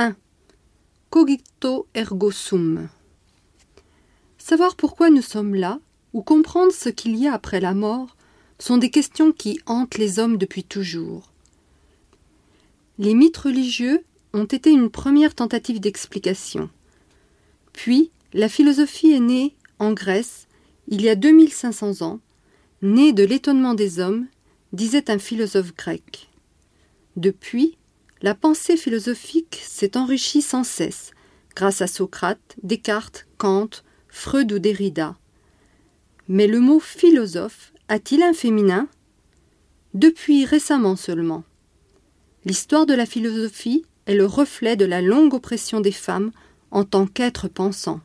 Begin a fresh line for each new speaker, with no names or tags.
1. Cogito ergo sum. Savoir pourquoi nous sommes là, ou comprendre ce qu'il y a après la mort, sont des questions qui hantent les hommes depuis toujours. Les mythes religieux ont été une première tentative d'explication. Puis, la philosophie est née, en Grèce, il y a 2500 ans, née de l'étonnement des hommes, disait un philosophe grec. Depuis, la pensée philosophique s'est enrichie sans cesse, grâce à Socrate, Descartes, Kant, Freud ou Derrida. Mais le mot philosophe a-t-il un féminin? Depuis récemment seulement. L'histoire de la philosophie est le reflet de la longue oppression des femmes en tant qu'êtres pensants.